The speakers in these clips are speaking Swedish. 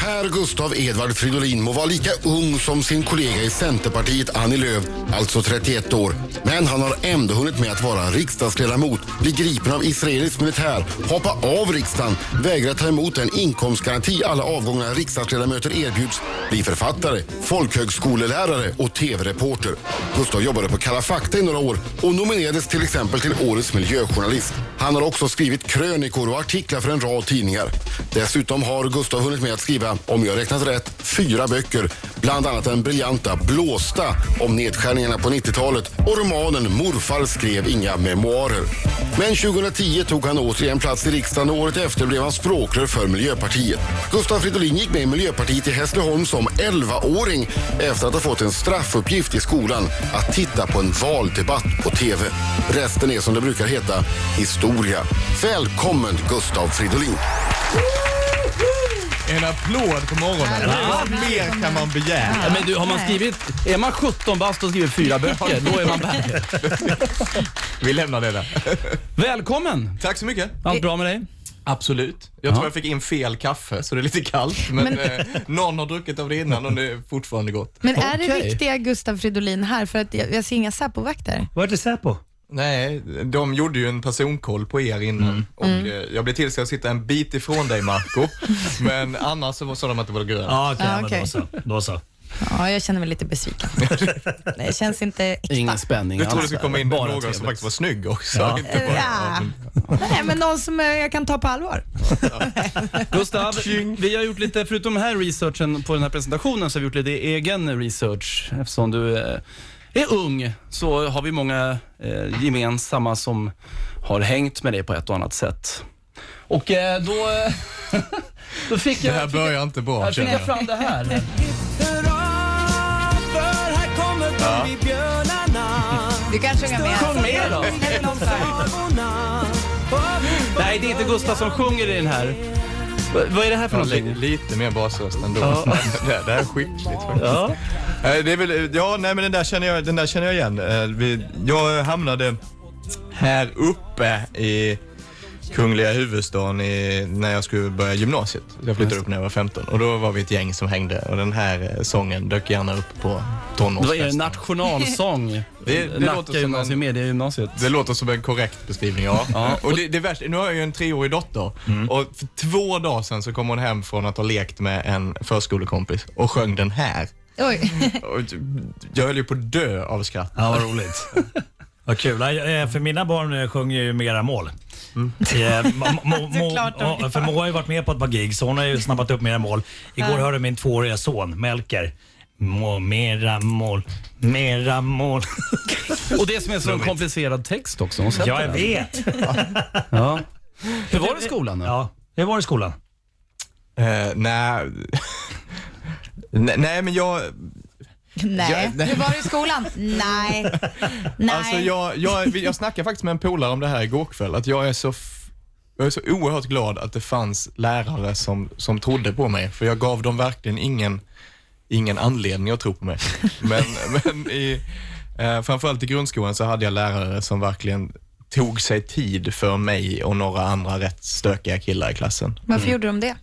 Per Gustav Edvard Fridolin må vara lika ung som sin kollega i Centerpartiet Annie Lööf, alltså 31 år. Men han har ändå hunnit med att vara riksdagsledamot, bli gripen av israelisk militär, hoppa av riksdagen, vägra ta emot den inkomstgaranti alla avgångna riksdagsledamöter erbjuds, bli författare, folkhögskolelärare och tv-reporter. Gustav jobbade på Kalla fakta i några år och nominerades till exempel till Årets miljöjournalist. Han har också skrivit krönikor och artiklar för en rad tidningar. Dessutom har Gustav hunnit med att skriva, om jag räknat rätt, fyra böcker. Bland annat den briljanta Blåsta om nedskärningarna på 90-talet och romanen Morfar skrev inga memoarer. Men 2010 tog han återigen plats i riksdagen och året efter blev han språkrör för Miljöpartiet. Gustav Fridolin gick med i Miljöpartiet i Hässleholm som 11-åring efter att ha fått en straffuppgift i skolan att titta på en valdebatt på TV. Resten är som det brukar heta historia. Välkommen Gustav Fridolin. En applåd på morgonen. Vad mer kan man begära? Ja, men du, har man skrivit, är man 17 bast och skrivit fyra böcker, då är man värd. Vi lämnar det där. Välkommen! Tack så mycket. Allt bra med dig? Absolut. Jag tror jag fick in fel kaffe så det är lite kallt. Men, eh, någon har druckit av det innan och det är fortfarande gott. Men är det Okej. riktiga Gustav Fridolin här? För att jag, jag ser inga Säpo-vakter. Vad är Säpo? Nej, de gjorde ju en personkoll på er innan och eh, jag blev tillsagd att sitta en bit ifrån dig Marco men annars så sa de att det var grönt. Ja, okej, Ja, men okej. då så. Då så. Ja, jag känner mig lite besviken. Det känns inte äkta. Ingen spänning Du trodde det alls skulle komma in Bara någon trevligt. som faktiskt var snygg också. Ja. Inte bara, Ja. Nej, men någon som eh, jag kan ta på allvar. Gustav, vi har gjort lite, förutom den här researchen på den här presentationen, så har vi gjort lite egen research. Eftersom du eh, är ung så har vi många eh, gemensamma som har hängt med dig på ett och annat sätt. Och eh, då, då fick Det jag, här fick jag, börjar inte bra här fick jag jag. fram det här. Du kan sjunga med. Sjung med då. Nej, det är inte Gustav som sjunger i den här. Va- Vad är det här för Ja, någonting? li, lite mer basröst ändå. Ja. det, det här är skickligt faktiskt. Ja. Eh, Det är väl, ja, nej men den där känner jag, den där känner jag igen. Eh, vi- Jag hamnade här uppe i kungliga huvudstaden i, när jag skulle börja gymnasiet. Jag flyttade upp när jag var 15 och då var vi ett gäng som hängde och den här eh, sången dök gärna upp på Det var er tonårsfesten. nationalsång. Det- det Nacka gymnasium, en- mediegymnasiet. Det låter som en korrekt beskrivning, ja. Ja, och det, det är värst, nu har jag ju en treårig dotter och för två dagar sedan så kom hon hem från att ha lekt med en förskolekompis och sjöng den här. Oj. Och jag höll ju på att dö av skratt. Ja, vad roligt. Vad kul. Eh, För mina barn eh, sjunger ju mera mål. Eh, Mo- Mo- Mo- Såklart de ja, för Mo har ju varit med på ett par gig så hon har ju snappat upp mera mål. Igår hörde min tvååriga son Melker. Må, mera mål, mera mål. Och det som är så en komplicerad text också. Hon sätter Ja, jag den. vet. Ja. Hur var det i skolan då? Ja, hur var det i skolan? Eh, nej. Nej, nej, men jag... Nej. Jag- nej. Hur var det i skolan? Nej. Nej. Alltså jag, jag, jag snackade faktiskt med en polare om det här igår kväll, att jag är så jag är så oerhört glad att det fanns lärare som, som trodde på mig, för jag gav dem verkligen ingen, ingen anledning att tro på mig. Men, men i, eh, framförallt i grundskolan så hade jag lärare som verkligen tog sig tid för mig och några andra rätt stökiga killar i klassen. Varför gjorde de det?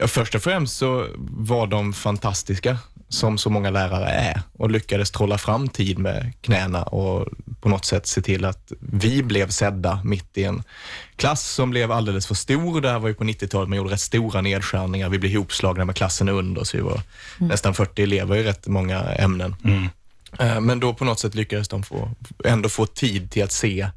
Ja, först och främst så var de fantastiska, som så många lärare är och lyckades trolla fram tid med knäna och på något sätt se till att vi blev sedda mitt i en klass som blev alldeles för stor. Det här var ju på 90-talet, man gjorde rätt stora nedskärningar. Vi blev ihopslagna med klassen under, så vi var nästan 40 elever i rätt många ämnen. Eh, Men då på något sätt lyckades de få, ändå få tid till att se,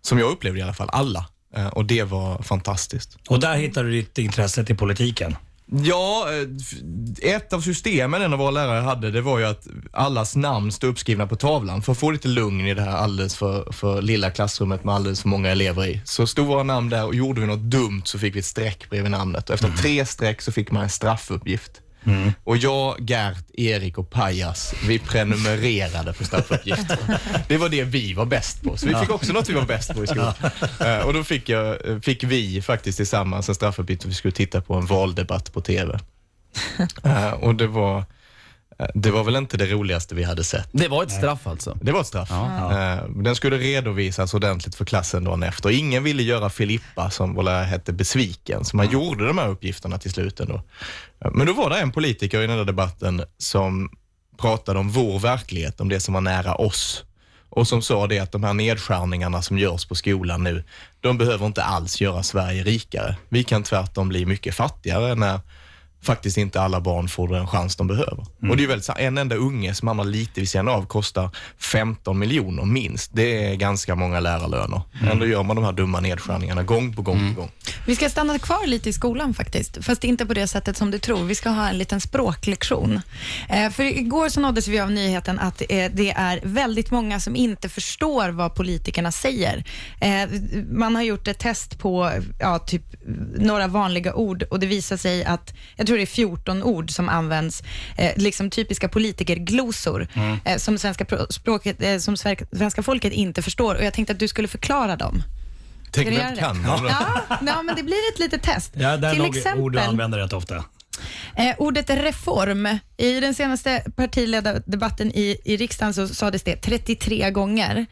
som jag upplevde i alla fall, alla. Eh, Och det var fantastiskt. Och där hittade du ditt intresse till politiken. Ja, eh, ett av systemen en av våra lärare hade, det var ju att allas namn stod uppskrivna på tavlan. För att få lite lugn i det här alldeles för, för lilla klassrummet med alldeles för många elever i. Så stod våra namn där och gjorde vi något dumt så fick vi ett streck bredvid namnet. Och efter tre streck så fick man en straffuppgift. Och jag, Gert, Erik och Pajas, vi prenumererade på straffuppgifter. Det var det vi var bäst på, så vi fick också något vi var bäst på i skolan. Eh, Och då fick, jag, fick vi faktiskt tillsammans en straffuppgift vi skulle titta på en valdebatt på TV. Eh, Och det var Det var väl inte det roligaste vi hade sett. Det var ett straff alltså. Det var ett straff. Eh, Den skulle redovisas ordentligt för klassen dagen efter. Ingen ville göra Filippa, som väl hette, besviken, så man gjorde de här uppgifterna till slut ändå. Eh, Men då var det en politiker i den där debatten som pratade om vår verklighet, om det som var nära oss. Och som sa det att de här nedskärningarna som görs på skolan nu, de behöver inte alls göra Sverige rikare. Vi kan tvärtom bli mycket fattigare när faktiskt inte alla barn får den chans de behöver. Och det är här, en enda unge som hamnar lite vid sidan av kostar 15 miljoner minst. Det är ganska många lärarlöner. Ändå gör man de här dumma nedskärningarna gång på gång på gång. Vi ska stanna kvar lite i skolan faktiskt, fast inte på det sättet som du tror. Vi ska ha en liten språklektion. Eh, för igår så nåddes vi av nyheten att eh, det är väldigt många som inte förstår vad politikerna säger. Eh, man har gjort ett test på ja, typ några vanliga ord och det visar sig att, jag tror det är 14 ord som används, eh, liksom typiska politikerglosor, eh, som, svenska, språket, eh, som svenska folket inte förstår. Och jag tänkte att du skulle förklara dem. Tänk vem kan dem? Ja, ja, men det blir ett litet test. Ja, där Till nog ord du exempel använder rätt ofta. eh, ordet reform. I den senaste partiledardebatten i, i riksdagen så sades det 33 gånger.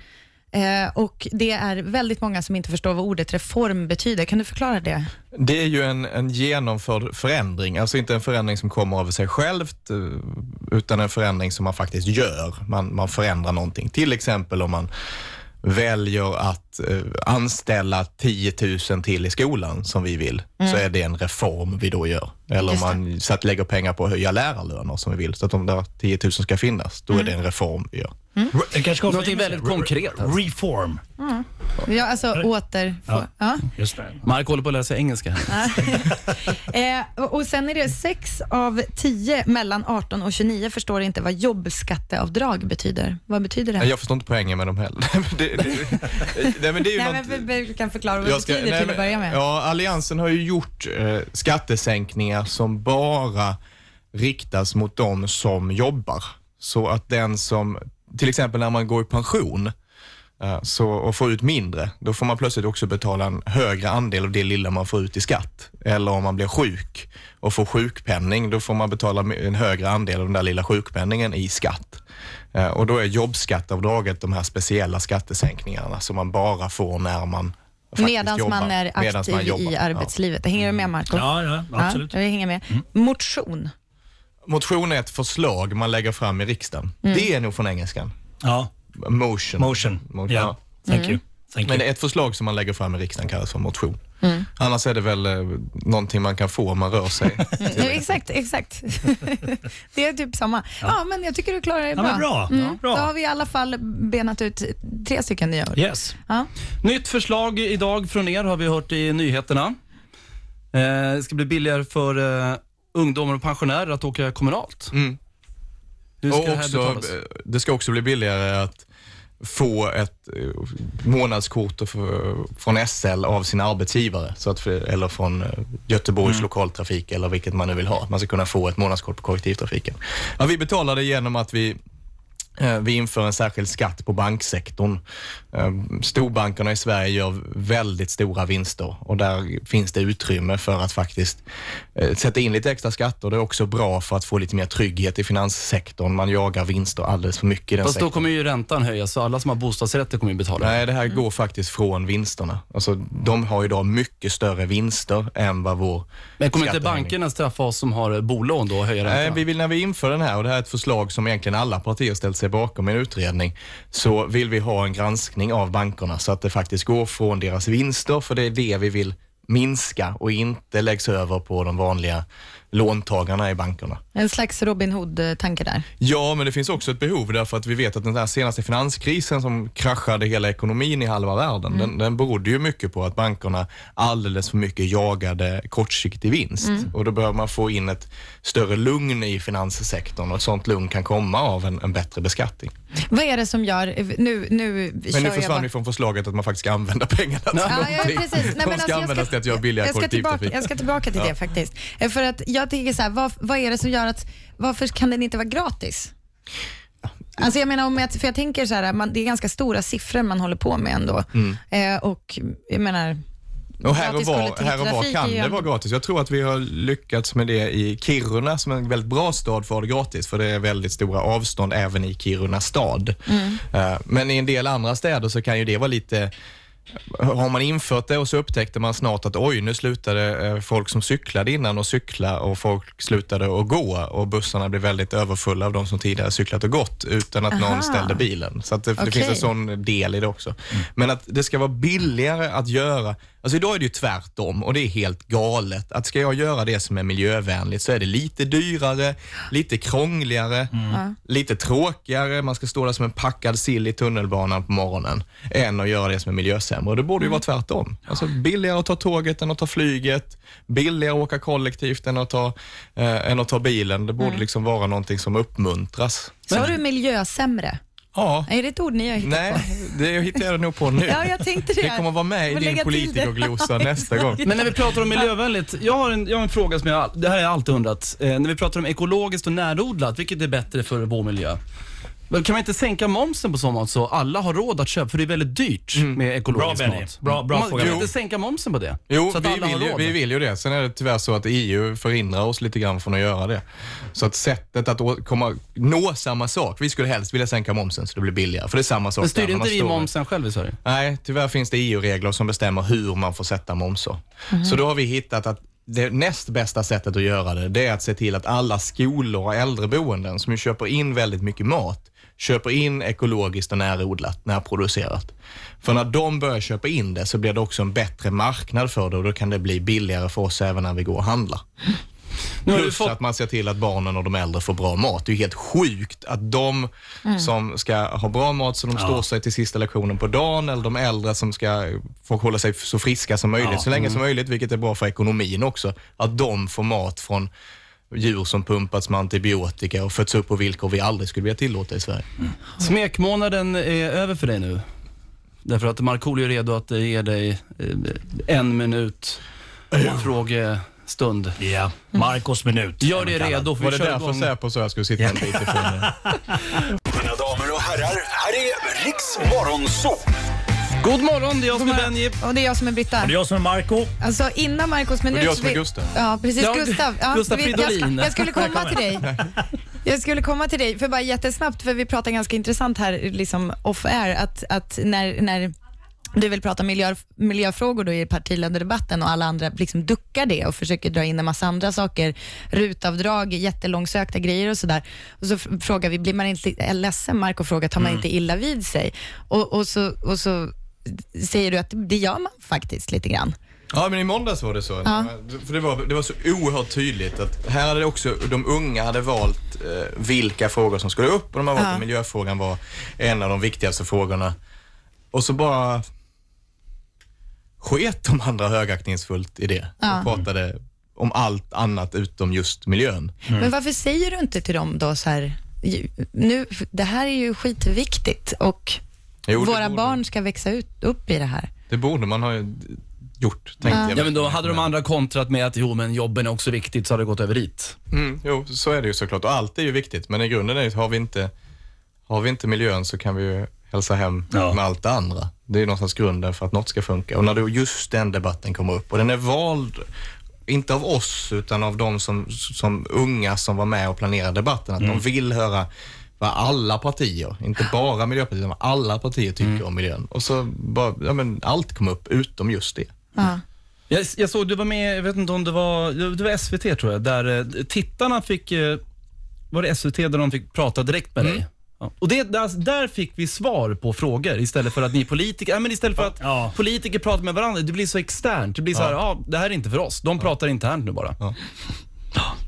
Eh, och Det är väldigt många som inte förstår vad ordet reform betyder. Kan du förklara det? Det är ju en, en genomförd förändring, alltså inte en förändring som kommer av sig självt, eh, utan en förändring som man faktiskt gör. Man, man förändrar någonting. Till exempel om man väljer att eh, anställa 10 000 till i skolan som vi vill, så är det en reform vi då gör. Eller om Mm. Man så att lägger pengar på att höja lärarlöner som vi vill, så att de där 10 000 ska finnas, då är det en reform vi gör. Re- jag kanske Någonting väldigt konkret, alltså. Reform. Ja, alltså åter... Ja. Ja. Just det. Mark håller på att sig engelska. Eh, och och sen är det sex av tio mellan 18 och 29 förstår inte vad jobbskatteavdrag betyder. Vad betyder det? Jag förstår inte poängen med dem heller. det, det, nej, men det är ju Nej, något... men vi- kan förklara vad det ska- betyder nej, till men- att börja med. Ja, Alliansen har ju gjort eh, skattesänkningar som bara riktas mot de som jobbar. Så att den som, till exempel när man går i pension eh, så, och får ut mindre, då får man plötsligt också betala en högre andel av det lilla man får ut i skatt. Eller om man blir sjuk och får sjukpenning, då får man betala en högre andel av den där lilla sjukpenningen i skatt. Eh, Och då är jobbskatteavdraget de här speciella skattesänkningarna som man bara får när man faktiskt Medan man är aktiv man i Ja. arbetslivet. Hänger du med Marco? Ja, ja, absolut. Ja, jag hänger med. Motion. Motion är ett förslag man lägger fram i riksdagen. Det är nog från engelskan. Ja, Motion. motion. Motion, Ja, ja. thank you. Thank Men you. ett förslag som man lägger fram i riksdagen kallas för motion. Annars är det väl eh, någonting man kan få om man rör sig. Mm, ja, exakt, exakt. det är typ samma. Ja. men jag tycker du klarar det Ja, bra. men bra. Mm. Bra. Då har vi i alla fall benat ut tre stycken nya ord. Yes. Ja. Nytt förslag idag från er har vi hört i nyheterna. Eh, det ska bli billigare för eh, ungdomar och pensionärer att åka kommunalt. Mm. Hur ska Och det här också, betalas? eh, det ska också bli billigare att få ett eh, månadskort från SL av sin arbetsgivare, så att, eller från eh, Göteborgs lokaltrafik eller vilket man nu vill ha. Man ska kunna få ett månadskort på kollektivtrafiken. Ja, vi betalar det genom att vi vi inför en särskild skatt på banksektorn. Eh, Storbankerna i Sverige gör väldigt stora vinster och där finns det utrymme för att faktiskt eh, sätta in lite extra skatter. Det är också bra för att få lite mer trygghet i finanssektorn. Man jagar vinster alldeles för mycket i den Fast då sektorn. kommer ju räntan höjas, så alla som har bostadsrätter kommer ju betala. Nej, det här går faktiskt från vinsterna. Alltså, de har idag mycket större vinster än vad vår Men kommer inte bankerna straffa oss som har bolån då och höja räntorna? Nej, vi vill när vi inför den här, och det här är ett förslag som egentligen alla partier ställt sig bakom en utredning, så vill vi ha en granskning av bankerna så att det faktiskt går från deras vinster, för det är det vi vill minska och inte läggs över på de vanliga låntagarna i bankerna. En slags Robin Hood-tanke där. Ja, men det finns också ett behov därför att vi vet att den här senaste finanskrisen som kraschade hela ekonomin i halva världen, den, den berodde ju mycket på att bankerna alldeles för mycket jagade kortsiktig vinst. Och då behöver man få in ett större lugn i finanssektorn och ett sånt lugn kan komma av en, en bättre beskattning. Vad är det som gör... Nu, nu Men nu jag försvann bara... vi från förslaget att man faktiskt ska använda pengarna till Ja, ja, någonting. precis. Nej, De ska alltså, jag användas till att göra billigare jag ska kollektivtrafik. jag ska tillbaka till det faktiskt. Eh, För att jag tänker så här, vad, vad är det som gör att, varför kan den inte vara gratis? Alltså jag menar, om jag, för jag tänker så här, man, det är ganska stora siffror man håller på med ändå. Mm. Eh, och jag menar, Och här och, var, här och var kan det vara gratis. Jag tror att vi har lyckats med det i Kiruna som är en väldigt bra stad för att ha det gratis, för det är väldigt stora avstånd även i Kiruna stad. Mm. Eh, Men i en del andra städer så kan ju det vara lite har man infört det och så upptäckte man snart att oj, nu slutade eh, folk som cyklade innan och cykla och folk slutade att gå och bussarna blev väldigt överfulla av de som tidigare cyklat och gått utan att Aha. någon ställde bilen. Så att det, det Okej. finns en sån del i det också. Men att det ska vara billigare att göra, alltså idag är det ju tvärtom och det är helt galet. Att ska jag göra det som är miljövänligt så är det lite dyrare, lite krångligare, lite tråkigare, man ska stå där som en packad sill i tunnelbanan på morgonen, än att göra det som är miljösämre. Och det borde ju vara tvärtom. Alltså billigare att ta tåget än att ta flyget, billigare att åka kollektivt än att ta, eh, än att ta bilen. Det borde liksom vara någonting som uppmuntras. Sa du miljösämre? Ja, Är det ett ord ni har hittat nej, på? det hittar jag nog på nu. Ja, jag tänkte det. Det kommer vara med i din politikerglosa Ja, nästa gång. Men när vi pratar om miljövänligt, jag har en, jag har en fråga som jag, det här har jag alltid undrat. Eh, när vi pratar om ekologiskt och närodlat, vilket är bättre för vår miljö? Men Kan man inte sänka momsen på sån mat så alla har råd att köpa? För det är väldigt dyrt med ekologisk Bra, Benny. mat. Bra- bra man, fråga. Kan man inte sänka momsen på det? Jo, så att vi alla har vill, ju, råd? vi vill ju det. Sen är det tyvärr så att EU förhindrar oss lite grann från att göra det. Så att sättet att å- komma, nå samma sak, vi skulle helst vilja sänka momsen så det blir billigare, för det är samma sak. Men styr inte vi står- momsen själv i Sverige? Nej, tyvärr finns det EU-regler som bestämmer hur man får sätta momser. Mhm. Så då har vi hittat att det näst bästa sättet att göra det, det är att se till att alla skolor och äldreboenden som ju köper in väldigt mycket mat, köper in ekologiskt och närodlat, närproducerat. För när de börjar köpa in det så blir det också en bättre marknad för det och då kan det bli billigare för oss även när vi går och handlar. Nu har du Plus fått, att man ser till att barnen och de äldre får bra mat. Det är ju helt sjukt att de som ska ha bra mat så de står sig till sista lektionen på dagen, eller de äldre som ska få hålla sig så friska som möjligt Ja. så länge som möjligt, vilket är bra för ekonomin också, att de får mat från djur som pumpats med antibiotika och fötts upp på villkor vi aldrig skulle vilja tillåta i Sverige. smekmånaden är över för dig nu. Därför att Markoolio är redo att ge dig eh, en minut frågestund. Ja, Marcos minut. Gör det redo för Var det därför igång. Säpo sa jag skulle sitta en bit ifrån er? Mina damer och herrar, här är Riks Morgonzoo! God morgon, det är jag som är Benji. Och det är jag som är Britta. Det är jag som är Marco. Alltså innan Marcos minut... Och det är jag som är Gustav. Ja, precis. Ja, Gustav. Ja, Gustav jag, Fridolin. jag skulle komma till dig. Jag skulle komma till dig, för bara jättesnabbt, för vi pratar ganska intressant här liksom off-air, att, att när, när du vill prata miljö, miljöfrågor då i partiledardebatten och alla andra liksom duckar det och försöker dra in en massa andra saker, rutavdrag, jättelångsökta grejer och sådär. Och så frågar vi, blir man inte ledsen? Marco frågar, tar man inte illa vid sig? Och, och, så, och så säger du att det gör man faktiskt lite grann. Ja, men i måndags var det så. Ja. För det, var, det var så oerhört tydligt att här hade också, de unga hade valt eh, vilka frågor som skulle upp och de har valt Ja. att miljöfrågan var en av de viktigaste frågorna. Och så bara sket de andra högaktningsfullt i det Ja. och pratade om allt annat utom just miljön. Men varför säger du inte till dem då så här, nu, det här är ju skitviktigt och Jo, det våra borde- barn ska växa ut, upp i det här. Det borde man ha ju gjort, tänkte jag. Ja, men då hade de andra kontrat med att jo, men jobben är också viktigt, så hade det gått över dit. Mm, jo, så är det ju såklart. Och allt är ju viktigt, men i grunden är det, har vi inte, har vi inte miljön så kan vi ju hälsa hem Ja. med allt det andra. Det är ju någonstans grunden för att något ska funka. Och när då just den debatten kommer upp, och den är vald, inte av oss, utan av de som, som unga som var med och planerade debatten, att de vill höra vad alla partier, inte bara Miljöpartiet, utan alla partier tycker om miljön. Och så bara, ja men allt kom upp utom just det. Ja. Jag, jag såg, du var med, jag vet inte om det var, det var SVT tror jag, där eh, tittarna fick, eh, var det SVT där de fick prata direkt med dig? Ja. Och det, där, där fick vi svar på frågor istället för att ni politiker, ja, men istället för att Ja. politiker pratar med varandra, det blir så externt. Det blir så här, ja, det här är inte för oss. De pratar internt nu bara.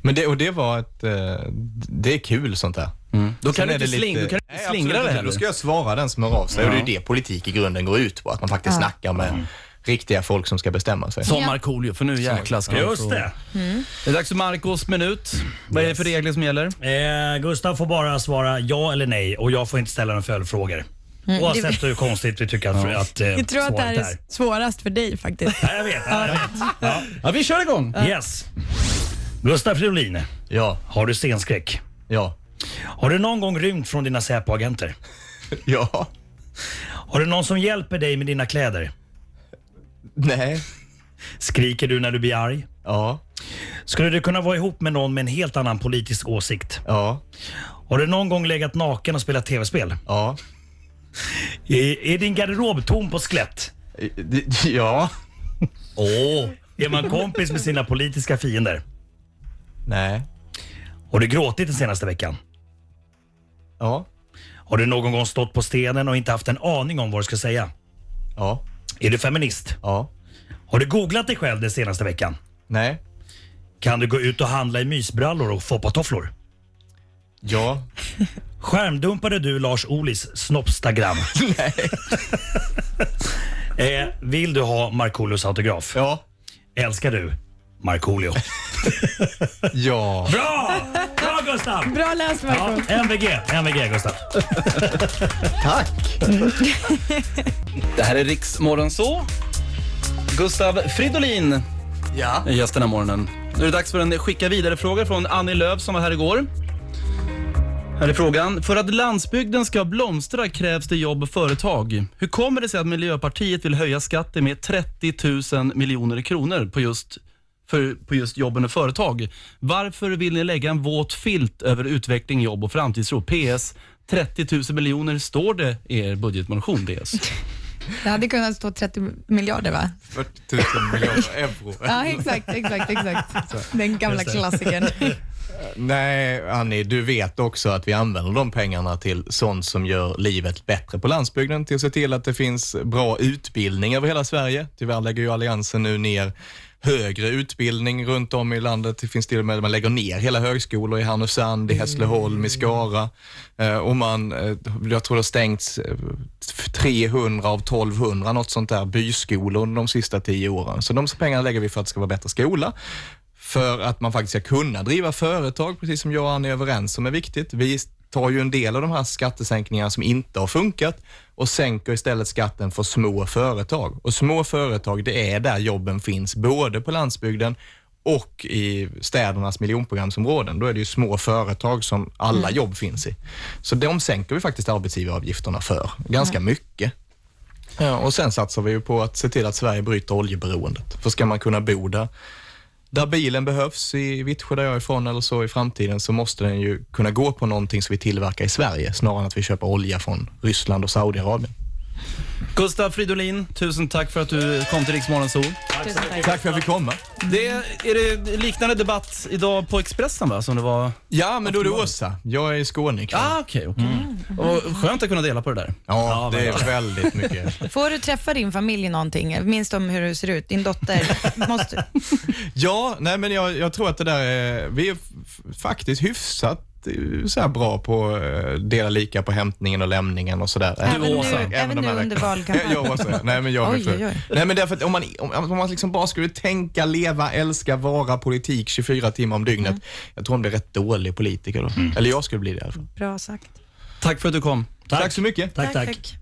Men det, och det var ett, eh, det är kul sånt där. Då Sen kan du är inte, det sling, lite- du kan Nej, inte slingra det heller. Då ska jag svara den som hör av sig. Och det är ju det politik i grunden går ut på. Att man faktiskt snackar med riktiga folk som ska bestämma sig. Som Markoolio, för nu jäklar ska Just det. Det är dags för Marcos minut. Vad är det för regler som gäller? Eh, Gustav får bara svara ja eller nej och jag får inte ställa några följdfrågor. Oavsett hur konstigt vi tycker att, att eh, Jag tror att det här svaret är svårast för dig faktiskt. Ja, jag vet. Ja, jag vet. Ja. Ja, vi kör igång. Yes. Gustav Fridolin, Ja, har du scenskräck? ja, Har du någon gång rymt från dina Säpo-agenter? ja, Har du någon som hjälper dig med dina kläder? nej, Skriker du när du blir arg? Ja. Skulle du kunna vara ihop med någon med en helt annan politisk åsikt? Ja. Har du någon gång legat naken och spelat tv-spel? Ja. Är, är din garderob tom på skelett? Ja. Åh! Är man kompis med sina politiska fiender? Nej. Har du gråtit den senaste veckan? Ja. Har du någon gång stått på stenen och inte haft en aning om vad du ska säga? Ja. Är du feminist? Ja. Har du googlat dig själv den senaste veckan? Nej. Kan du gå ut och handla i mysbrallor och foppatofflor? Ja. Skärmdumpade du Lars Olis snoppstagram? Nej. eh, vill du ha Markoolios autograf? Ja. Älskar du Markoolio? Ja. Bra! Gustav! Bra läst, Ja, Marco. MVG, MVG Gustav. Tack. Det här är Riks Morgonzoo. Gustav Fridolin Ja. är gäst den här morgonen. Nu är det dags för en skicka vidare-fråga från Annie Lööf som var här igår. Här är frågan. För att landsbygden ska blomstra krävs det jobb och företag. Hur kommer det sig att Miljöpartiet vill höja skatten med 30 000 miljoner kronor på just, för, på just jobben och företag? Varför vill ni lägga en våt filt över utveckling, jobb och framtidstro? PS. 30 000 miljoner står det i er budgetmotion DS. Det hade kunnat stå 30 miljarder, va? 40 000 miljoner euro. Ja, exakt, exakt, exakt. Den gamla klassikern. Nej, Annie, du vet också att vi använder de pengarna till sånt som gör livet bättre på landsbygden, till att se till att det finns bra utbildning över hela Sverige. Tyvärr lägger ju Alliansen nu ner högre utbildning runt om i landet. Det finns till och med, man lägger ner hela högskolor i Härnösand, i Hässleholm, i Skara. Eh, och man, eh, jag tror det har stängts eh, 300 av 1200, något sånt där, byskolor under de sista tio åren. Så de pengarna lägger vi för att det ska vara bättre skola för att man faktiskt ska kunna driva företag, precis som jag och Annie är överens om är viktigt. Vi tar ju en del av de här skattesänkningarna som inte har funkat och sänker istället skatten för små företag. Och små företag, det är där jobben finns, både på landsbygden och i städernas miljonprogramsområden. Då är det ju små företag som alla jobb finns i. Så de sänker vi faktiskt arbetsgivaravgifterna för, ganska mycket. Ja, och sen satsar vi ju på att se till att Sverige bryter oljeberoendet. För ska man kunna bo där där bilen behövs i Vittsjö där jag är ifrån eller så i framtiden så måste den ju kunna gå på någonting som vi tillverkar i Sverige snarare än att vi köper olja från Ryssland och Saudiarabien. Gustav Fridolin, tusen tack för att du kom till Riks Morgonzoo. Tusen tack. Tack för att vi fick komma. Det är det liknande debatt idag på Expressen va? Som det var... Ja, men då är det Åsa. Jag är i Skåne ikväll. Ah, okej, okej. Och Skönt att kunna dela på det där. Ja, det är väldigt mycket. Får du träffa din familj någonting? Minns de hur du ser ut? Din dotter? Måste... Ja, nej men jag, jag tror att det där är, vi är f- faktiskt hyfsat så här bra på att dela lika på hämtningen och lämningen och sådär. Även nu, Åsa. även nu under valkampanjen? Jag också. Nej, men jag Oj, för, oj, oj. Nej, men därför att om man, om, om man liksom bara skulle tänka, leva, älska, vara politik 24 timmar om dygnet. Mm. Jag tror hon blir rätt dålig politiker då. Eller jag skulle bli det i alla fall. Bra sagt. Tack för att du kom. Tack så mycket. tack. tack.